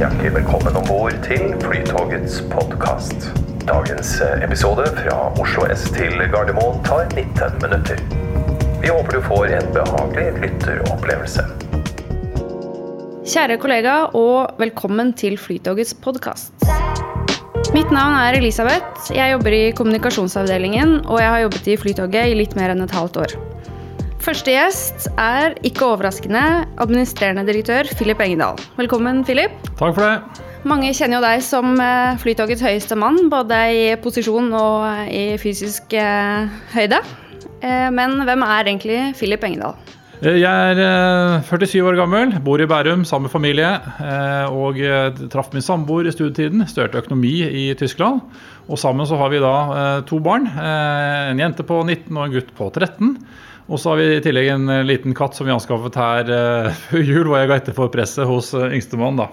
Hjertelig velkommen om bord til Flytogets podkast. Dagens eh, episode fra Oslo S til Gardermoen tar 19 minutter. Vi håper du får en behagelig lytteropplevelse. Kjære kollega, og velkommen til Flytogets podkast. Mitt navn er Elisabeth. Jeg jobber i kommunikasjonsavdelingen, og jeg har jobbet i Flytoget i litt mer enn et halvt år. Første gjest er, ikke overraskende, administrerende direktør Filip Engedal. Velkommen, Filip. Takk for det. Mange kjenner jo deg som eh, Flytogets høyeste mann, både i posisjon og i fysisk eh, høyde. Eh, men hvem er egentlig Filip Engedal? Jeg er eh, 47 år gammel, bor i Bærum sammen med familie. eh, Og eh, traff min samboer i studietiden. Studerte økonomi i Tyskland. Og sammen så har vi da eh, to barn. eh, En jente på 19 og en gutt på 13. Og så har vi i tillegg en eh, liten katt som vi anskaffet her eh, før jul, hvor jeg ga etter for presset hos eh, yngstemann. da.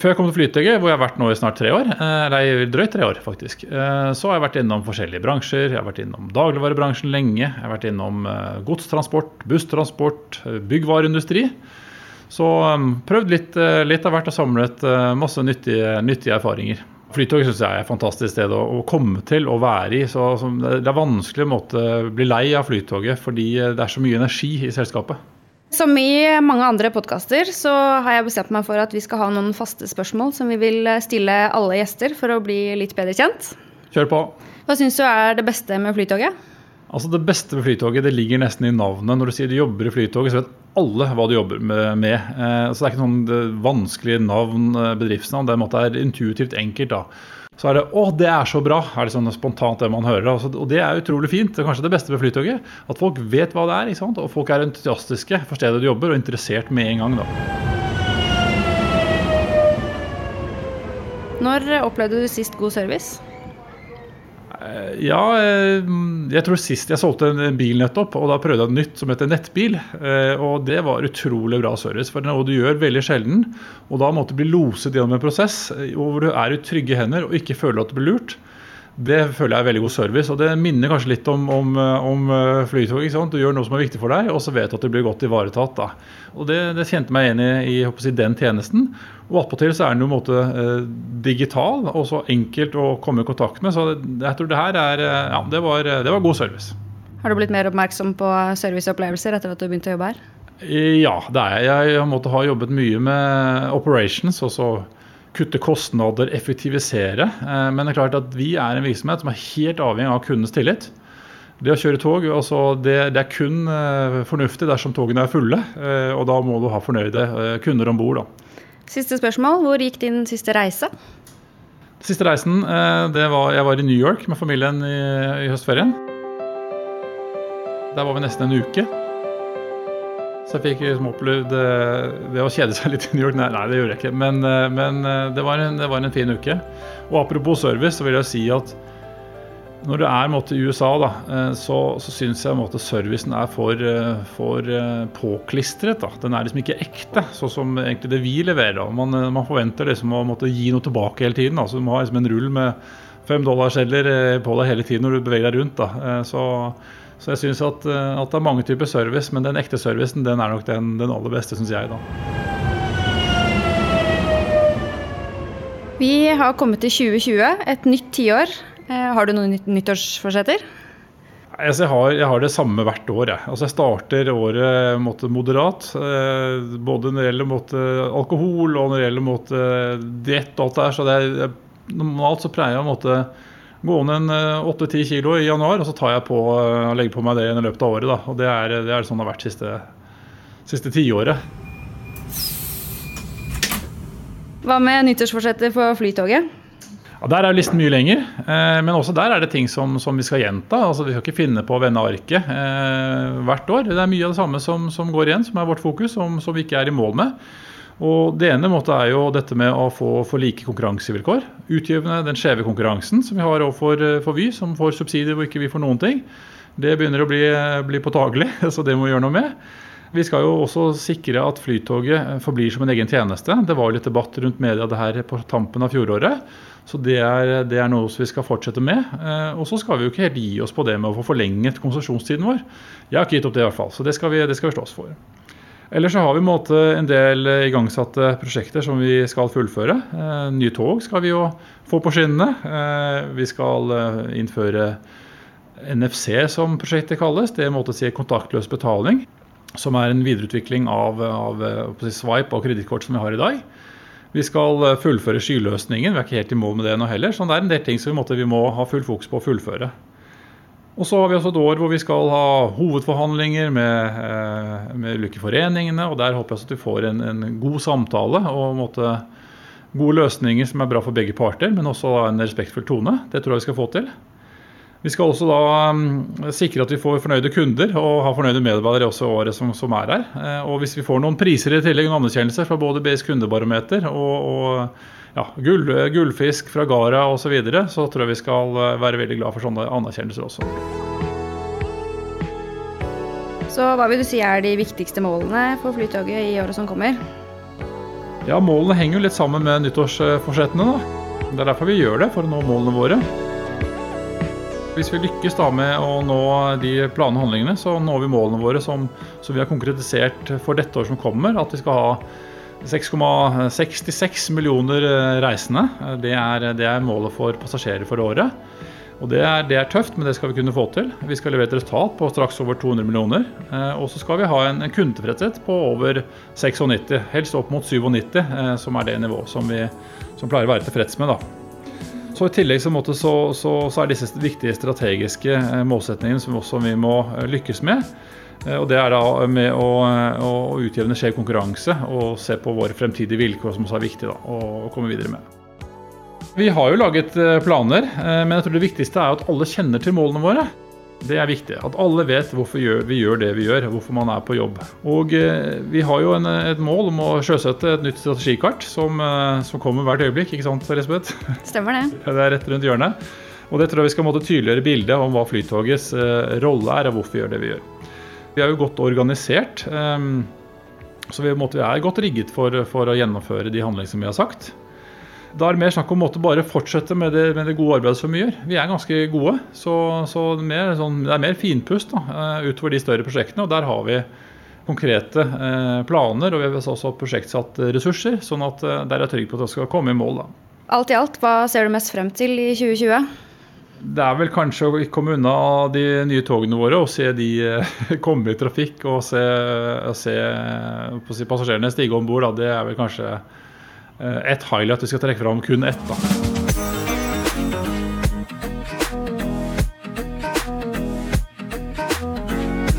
Før jeg kom til Flytøyet, hvor jeg har vært nå i snart tre år, eller drøyt tre år faktisk, så har jeg vært innom forskjellige bransjer. Jeg har vært innom dagligvarebransjen lenge. Jeg har vært innom godstransport, busstransport, byggvareindustri. Så prøvd litt, litt av hvert og samlet masse nyttige, nyttige erfaringer. Flytoget syns jeg er et fantastisk sted å, å komme til og være i. Så, så det er vanskelig å bli lei av Flytoget fordi eh, det er så mye energi i selskapet. Som i mange andre podkaster så har jeg bestemt meg for at vi skal ha noen faste spørsmål som vi vil stille alle gjester for å bli litt bedre kjent. Kjør på. Hva syns du er det beste med Flytoget? Altså Det beste ved Flytoget det ligger nesten i navnet. Når du sier du jobber i Flytoget, så vet alle hva du jobber med. med. Eh, så det er ikke noen eh, vanskelige navn, eh, bedriftsnavn. Det er, en måte, intuitivt enkelt. da. Så er det 'Å, det er så bra', er det sånn spontant det man hører. Og det er utrolig fint. Det er kanskje det beste ved Flytoget. At folk vet hva det er. Og folk er entusiastiske for stedet du jobber, og interessert med en gang. da. Når opplevde du sist god service? Ja, eh, jeg tror sist jeg solgte en bil nettopp, og da prøvde jeg et nytt som heter nettbil. eh, Og det var utrolig bra service, for det er noe du gjør veldig sjelden. Og da måtte du bli loset gjennom en prosess eh, hvor du er i trygge hender og ikke føler at du blir lurt. Det føler jeg er veldig god service, og det minner kanskje litt om, om, eh, om flytog. Ikke sant? Du gjør noe som er viktig for deg, og så vet du at du blir godt ivaretatt. da. Og Det, det kjente meg igjen i, i den tjenesten. Og attpåtil så er den jo en måte eh, digital og så enkelt å komme i kontakt med. Så jeg tror det her er eh, Ja, det var, det var god service. Har du blitt mer oppmerksom på serviceopplevelser etter at du begynte å jobbe her? Ja, det er jeg. Jeg måtte ha jobbet mye med operations. og så kutte kostnader, effektivisere. Eh, Men det er klart at vi er en virksomhet som er helt avhengig av kundens tillit. Det å kjøre tog, altså det, det er kun eh, fornuftig dersom togene er fulle. eh, Og da må du ha fornøyde kunder om bord. Siste spørsmål. Hvor gikk din siste reise? Siste reisen, det var Jeg var i New York med familien i, i høstferien. Der var vi nesten en uke. Så jeg fikk liksom opplevd eh, det å kjede seg litt i New York. Nei, nei det gjorde jeg ikke. Men, eh, men eh, det, var en, det var en fin uke. Og apropos service, så vil jeg si at når du er måtte, i USA, da, så, så syns jeg måtte, servicen er for, for påklistret. Da. Den er liksom ikke ekte, sånn som egentlig det vi leverer. Man, man forventer liksom å måtte gi noe tilbake hele tiden. Da. Så du må ha liksom en rull med fem dollarsedler eh, på deg hele tiden når du beveger deg rundt. Da. Så, så jeg syns at, eh, at det er mange typer service, men den ekte servicen den er nok den, den aller beste, syns jeg. da. Vi har kommet til 2020, et nytt tiår. Eh, Har du noen nyttårsforsetter? Altså, jeg, har, jeg har det samme hvert år. Jeg, altså, jeg starter året måtte, moderat. Eh, både når det gjelder måtte, alkohol og når det gjelder måtte, diett og alt det der. Så det er, normalt så pleier jeg å måtte, gå ned en eh, 8-10 kilo i januar, og så tar jeg på og legger på meg det i løpet av året. Da. Og det er, det er sånn det har vært siste, siste tiåret. Hva med nyttårsforsettet for Flytoget? Ja, Der er listen mye lenger, eh, men også der er det ting som, som vi skal gjenta. altså Vi skal ikke finne på å vende arket eh, hvert år. Det er mye av det samme som, som går igjen, som er vårt fokus, som, som vi ikke er i mål med. Og Det ene måte er jo dette med å få for like konkurransevilkår. Utgivende den skjeve konkurransen som vi har overfor eh, for Vy, som får subsidier hvor ikke vi får noen ting. Det begynner å bli, bli påtagelig, så det må vi gjøre noe med. Vi skal jo også sikre at Flytoget forblir som en egen tjeneste. Det var jo litt debatt rundt media det her på tampen av fjoråret. Så det er, det er noe vi skal fortsette med. Eh, og så skal vi jo ikke helt gi oss på det med å få forlenget konsesjonstiden vår. Jeg har ikke gitt opp det i hvert fall, så det skal vi, det skal vi slåss for. Eller så har vi en del igangsatte prosjekter som vi skal fullføre. Eh, nye tog skal vi jo få på skinnene. Eh, vi skal eh, innføre NFC, som prosjektet kalles. Det er en måte å si kontaktløs betaling. Som er en videreutvikling av, av Swipe og kredittkort som vi har i dag. Vi skal fullføre skyløsningen. Vi er ikke helt i mål med det nå heller. Så det er en del ting som vi må ha full fokus på å fullføre. Og så har vi også et år hvor vi skal ha hovedforhandlinger med, eh, med ulike foreningene. Og der håper jeg at vi får en, en god samtale og måte, gode løsninger som er bra for begge parter, men også en respektfull tone. Det tror jeg vi skal få til. Vi skal også da um, sikre at vi får fornøyde kunder og ha fornøyde medarbeidere også året som, som, er her. Eh, og hvis vi får noen priser i tillegg, noen anerkjennelser fra både BS kundebarometer og, og ja, gull, gullfisk fra Gara osv., så, videre, så tror jeg vi skal eh, være veldig glad for sånne anerkjennelser også. Så hva vil du si er de viktigste målene for Flytoget i året som kommer? Ja, Målene henger jo litt sammen med nyttårsforsettene. da. Det er derfor vi gjør det, for å nå målene våre. Hvis vi lykkes da med å nå de planene og handlingene, så når vi målene våre som, som vi har konkretisert for dette året som kommer. At vi skal ha 6,66 millioner eh, reisende. Det er, det er, målet for passasjerer for året. Og det er, det er, tøft, men det skal vi kunne få til. Vi skal levere et resultat på straks over 200 millioner. Eh, og så skal vi ha en, en kundetilfredshet på over 96, helst opp mot 97, eh, som er det nivået som vi som pleier å være tilfreds med. da. Så I tillegg så, så, så, er disse viktige strategiske målsetningene som vi må lykkes med. Eh, og Det er da med å, å utjevne skjev konkurranse og se på våre fremtidige vilkår, som også er viktig da, å komme videre med. Vi har jo laget eh, planer, eh, men jeg tror det viktigste er at alle kjenner til målene våre. Det er viktig. At alle vet hvorfor vi gjør det vi gjør, hvorfor man er på jobb. Og Vi har jo en, et mål om å sjøsette et nytt strategikart som, som kommer hvert øyeblikk. Ikke sant, Elisabeth? Stemmer det. Det er rett rundt hjørnet. Og det tror jeg vi skal måtte tydeliggjøre bildet om hva Flytogets rolle er, og hvorfor vi gjør det vi gjør. Vi er jo godt organisert. Ehm, så vi, vi er godt rigget for, for, å gjennomføre de handlingene som vi har sagt. Da er det mer snakk om å bare fortsette med det, med det, gode arbeidet som vi gjør. Vi er ganske gode, så, så mer, sånn, det er mer finpust da, eh, utover de større prosjektene. og Der har vi konkrete eh, planer, og vi har også prosjektsatt ressurser. sånn at eh, der er jeg trygg på at vi skal komme i mål. da. Alt i alt, hva ser du mest frem til i 2020? Det er vel kanskje å komme unna de nye togene våre og se de eh, komme i trafikk og se, se si, passasjerene stige om bord. Det er vel kanskje et highlight vi skal trekke fram, kun ett. da.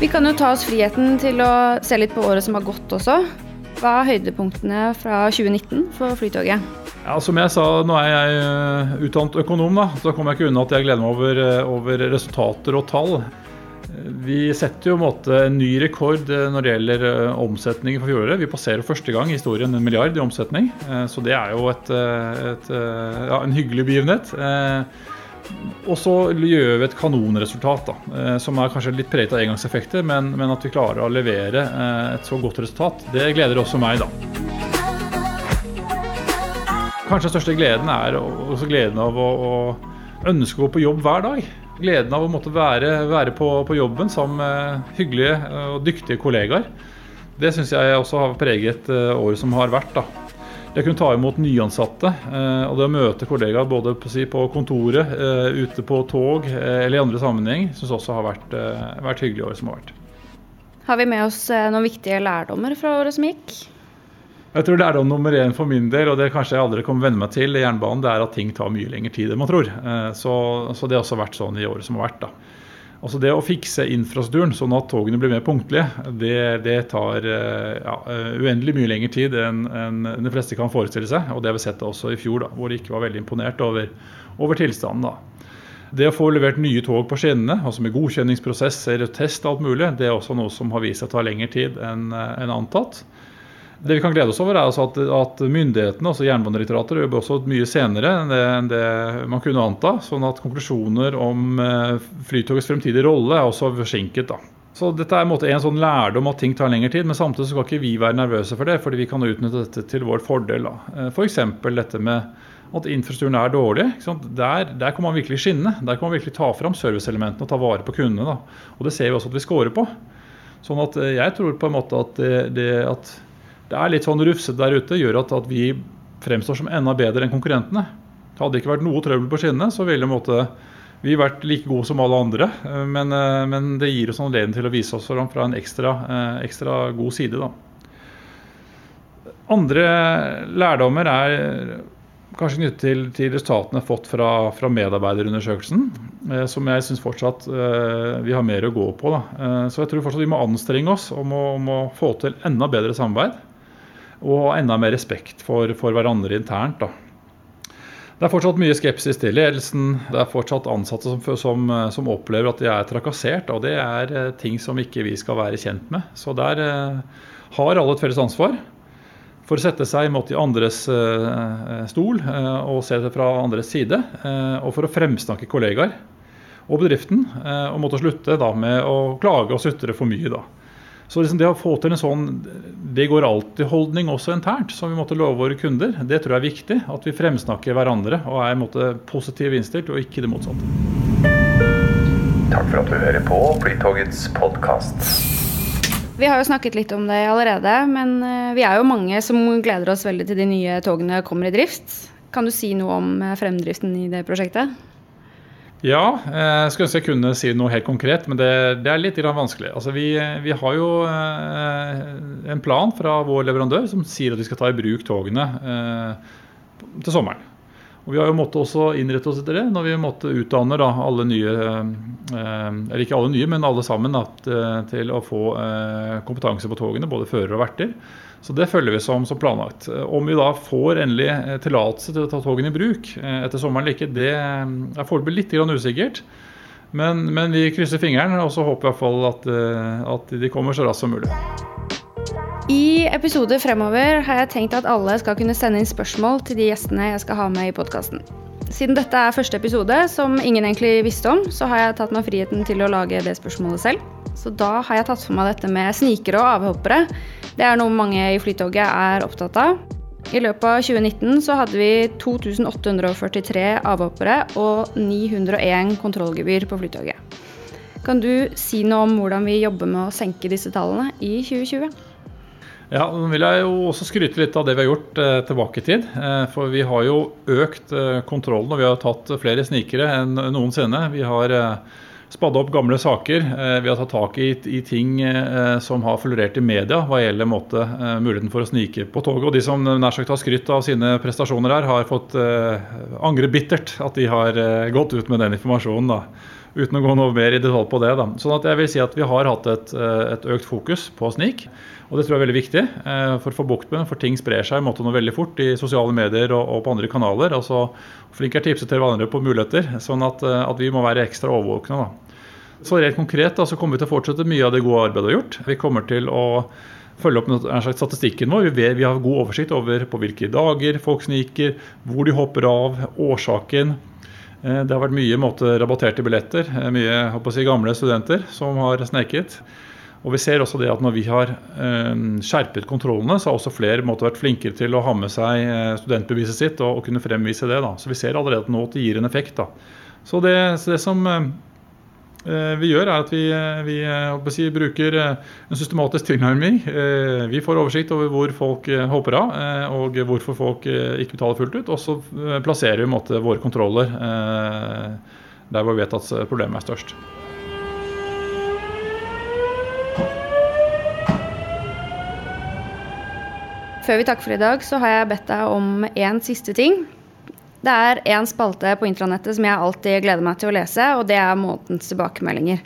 Vi kan jo ta oss friheten til å se litt på året som har gått også. Hva er høydepunktene fra 2019 for Flytoget? Ja, Som jeg sa, nå er jeg eh, utdannet økonom, da, så kommer jeg ikke unna at jeg gleder meg over, eh, over resultater og tall. Vi setter jo en, måte, en ny rekord eh, når det gjelder omsetning for fjoråret. Vi passerer første gang i historien en milliard i omsetning, så det er jo et, et, ja, en hyggelig begivenhet. Og så gjør vi et kanonresultat, da, som er kanskje litt preget av engangseffekter, men, men at vi klarer å levere et så godt resultat, det gleder også meg, da. Kanskje den største gleden er også gleden av å, å ønske å gå på jobb hver dag. Gleden av å måtte være, være på, på, jobben sammen med hyggelige og dyktige kollegaer. Det syns jeg også har preget eh, året som har vært. da. Å kunne ta imot nyansatte eh, og det å møte kollegaer både på, kontoret, eh, ute på tog eller i andre sammenheng, syns også har vært, vært hyggelig året som har vært. Har vi med oss noen viktige lærdommer fra året som gikk? Jeg tror lærdom nummer én for min del, og det kanskje jeg aldri kommer venne meg til i jernbanen, det er at ting tar mye lengre tid enn man tror. Eh, så, så, det har også vært sånn i året som har vært. da. Altså Det å fikse infrastrukturen sånn at togene blir mer punktlige, det, det tar eh, ja, eh, uendelig mye lengre tid enn enn de fleste kan forestille seg. Og det har vi sett også i fjor, da, hvor de ikke var veldig imponert over, over tilstanden. da. Det å få levert nye tog på skinnene, altså med godkjenningsprosesser, test og alt mulig, det er også noe som har vist seg å ta lengre tid enn en antatt. Det vi kan glede oss over, er altså at, at, myndighetene, altså Jernbanedirektoratet, jobber også mye senere enn det, enn det, man kunne anta. Sånn at konklusjoner om eh, Flytogets fremtidige rolle er også forsinket. da. Så dette er en, måte, en sånn lærdom at ting tar lengre tid, men samtidig skal ikke vi være nervøse for det, fordi vi kan utnytte dette til vår fordel. F.eks. For dette med at infrastrukturen er dårlig. Der, der, kan man virkelig skinne. Der kan man virkelig ta fram serviceelementene og ta vare på kundene. Da. Og det ser vi også at vi scorer på. Sånn at eh, jeg tror på en måte at det, det, at det er litt sånn rufsete der ute, gjør at, at, vi fremstår som enda bedre enn konkurrentene. Hadde det ikke vært noe trøbbel på skinnene, så ville måtte, vi vært like gode som alle andre. Eh, men, eh, men det gir oss anledning til å vise oss fram fra en ekstra, ekstra god side. Da. Andre lærdommer er kanskje knyttet til, til resultatene fått fra, fra medarbeiderundersøkelsen, eh, som jeg syns fortsatt eh, vi har mer å gå på. Eh, så jeg tror fortsatt vi må anstrenge oss om å, om å, få til enda bedre samarbeid. Og enda mer respekt for, for hverandre internt. Da. Det er fortsatt mye skepsis til ledelsen. Det er fortsatt ansatte som, som, som opplever at de er trakassert. Og det er eh, ting som ikke vi skal være kjent med. Så der eh, har alle et felles ansvar for å sette seg mot de andres eh, stol eh, og se det fra andres side. Uh, og for å fremsnakke kollegaer og bedriften, og måtte slutte da med å klage og sutre for mye. da. Så liksom det å få til en sånn det går alltid-holdning også internt, som vi måtte love våre kunder, det tror jeg er viktig. At vi fremsnakker hverandre og er måte, positivt innstilt, og ikke det motsatte. Takk for at du hører på Flytogets podkast. Vi har jo snakket litt om det allerede, men eh, vi er jo mange som gleder oss veldig til de nye togene kommer i drift. Kan du si noe om eh, fremdriften i det prosjektet? Ja, eh, jeg skulle ønske jeg kunne si noe helt konkret, men det, det er litt vanskelig. Altså, vi, vi, har jo en plan fra vår leverandør som sier at vi skal ta i bruk togene til sommeren. Og Vi har jo måttet også innrette oss etter det når vi måtte utdanne da, alle nye eh, Eller ikke alle nye, men alle sammen da, til å få eh, kompetanse på togene, både førere og verter. Så det følger vi som, som planlagt. Om vi da får endelig eh, tillatelse til å ta togene i bruk etter sommeren eller ikke, det er foreløpig litt usikkert. Men, men, vi krysser fingeren og så håper vi i hvert fall at, at de kommer så raskt som mulig. I episoder fremover har jeg tenkt at alle skal kunne sende inn spørsmål til de gjestene jeg skal ha med i podkasten. Siden dette er første episode, som ingen egentlig visste om, så har jeg tatt meg friheten til å lage det spørsmålet selv. Så da har jeg tatt for meg dette med snikere og avhoppere. Det er noe mange i Flytoget er opptatt av. I løpet av 2019 så hadde vi 2843 avhoppere og 901 kontrollgebyr på Flytoget. Kan du si noe om hvordan vi jobber med å senke disse tallene i 2020? Ja, Nå vil jeg jo også skryte litt av det vi har gjort eh, tilbake i tid. Eh, for vi har jo økt eh, kontrollen, og vi har tatt flere snikere enn noensinne. Vi har eh, spadda opp gamle saker. Vi har tatt tak i, i ting eh, som har florert i media hva gjelder måte, eh, muligheten for å snike på toget. Og de som nær sagt har skrytt av sine prestasjoner her, har fått angre bittert at de har gått ut med den informasjonen. da uten å gå noe mer i detalj på det. Da. Sånn at jeg vil si at vi har hatt et, et økt fokus på snik. Og det tror jeg er veldig viktig uh, for å få bukt med for ting sprer seg måte noe veldig fort i sosiale medier og, og på andre kanaler. altså Flink er tipset til hverandre på muligheter, sånn at, at vi må være ekstra overvåkne. da. Så rent konkret da, så kommer vi til å fortsette mye av det gode arbeidet vi har gjort. Vi kommer til å følge opp statistikken vår. Vi, har god oversikt over på hvilke dager folk sniker, hvor de hopper av, årsaken. Eh, det har vært mye måte, rabatterte billetter, mye si, gamle studenter som har sneket. Og vi ser også det at Når vi har eh, skjerpet kontrollene, så har også flere måtte vært flinkere til å ha med seg eh, studentbeviset sitt og, og, kunne fremvise det. Da. Så vi ser allerede nå at det gir en effekt. Da. Så det, så det som eh, vi gjør, er at vi, vi si, bruker en systematisk tilnærming. Vi får oversikt over hvor folk hopper av, og hvorfor folk ikke betaler fullt ut. Og så plasserer vi måte, våre kontroller der hvor vi vet at problemet er størst. Før vi takker for i dag, så har jeg bedt deg om én siste ting. Det er én spalte på intranettet som jeg alltid gleder meg til å lese, og det er månedens tilbakemeldinger.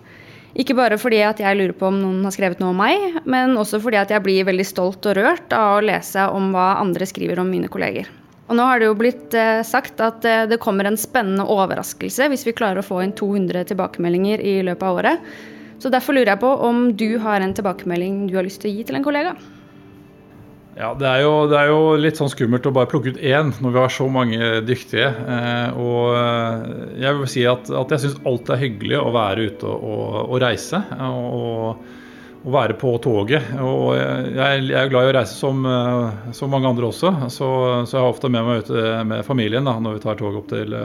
Ikke bare fordi at jeg lurer på om noen har skrevet noe om meg, men også fordi at jeg blir veldig stolt og rørt av å lese om hva andre skriver om mine kolleger. Og nå har det jo blitt eh, sagt at eh, det kommer en spennende overraskelse hvis vi klarer å få inn 200 tilbakemeldinger i løpet av året. Så derfor lurer jeg på om du har en tilbakemelding du har lyst til å gi til en kollega? Ja, det er, jo, det er, jo, litt sånn skummelt å bare plukke ut én når vi har så mange dyktige. Eh, og eh, jeg vil si at, at jeg syns alt er hyggelig å være ute og, og, og reise. Og, og, være på toget. Og jeg, jeg, er glad i å reise som, eh, som mange andre også, så, så, jeg har ofte med meg ute med familien da, når vi tar toget opp til,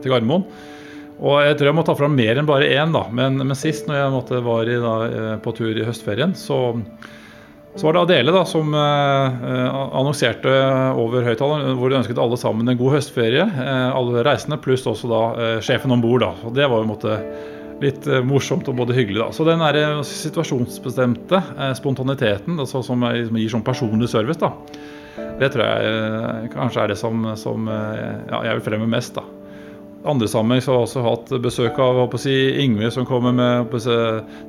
til Gardermoen. Og jeg tror jeg må ta fram mer enn bare én, da. Men, men sist når jeg måtte, var i, da, eh, på tur i høstferien, så, så var det Adele da, som eh, annonserte over høyttaleren hvor de ønsket alle sammen en god høstferie. Eh, alle reisende, pluss også da eh, sjefen om bord. Det var jo en måte litt eh, morsomt og både hyggelig. da. Så den der, eh, situasjonsbestemte spontaniteten altså, som, som, gir sånn personlig service, da, det tror jeg kanskje er det som, som ja, jeg vil fremme mest. da. Andre sammenheng har jeg også hatt besøk av si, Ingvild som kommer med si,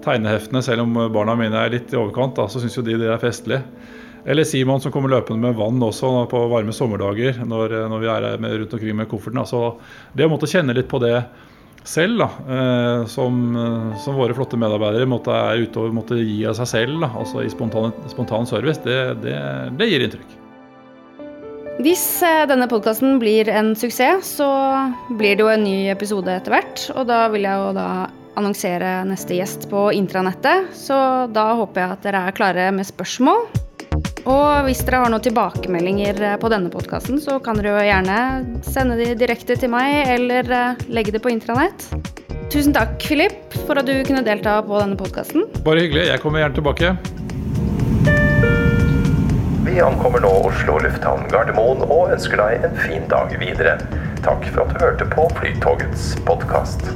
tegneheftene. Selv om barna mine er litt i overkant, da, så syns jo de det er festlig. Eller Simon som kommer løpende med vann også på varme sommerdager når, når vi er med, rundt omkring med kofferten. Altså, det å måtte kjenne litt på det selv, da, eh, som, som, våre flotte medarbeidere måtte, er ute og måtte gi av seg selv, da, altså i spontan, spontan service, det, det, det gir inntrykk. Hvis eh, denne podkasten blir en suksess, så blir det jo en ny episode etter hvert. Og da vil jeg jo da annonsere neste gjest på intranettet, så da håper jeg at dere er klare med spørsmål. Og hvis dere har noen tilbakemeldinger eh, på denne podkasten, så kan dere jo gjerne sende de direkte til meg, eller eh, legge det på intranett. Tusen takk, Philip, for at du kunne delta på denne podkasten. Bare hyggelig. Jeg kommer gjerne tilbake. Ankommer nå Oslo lufthavn Gardermoen og ønsker deg en fin dag videre. Takk for at du hørte på Flytogets podkast.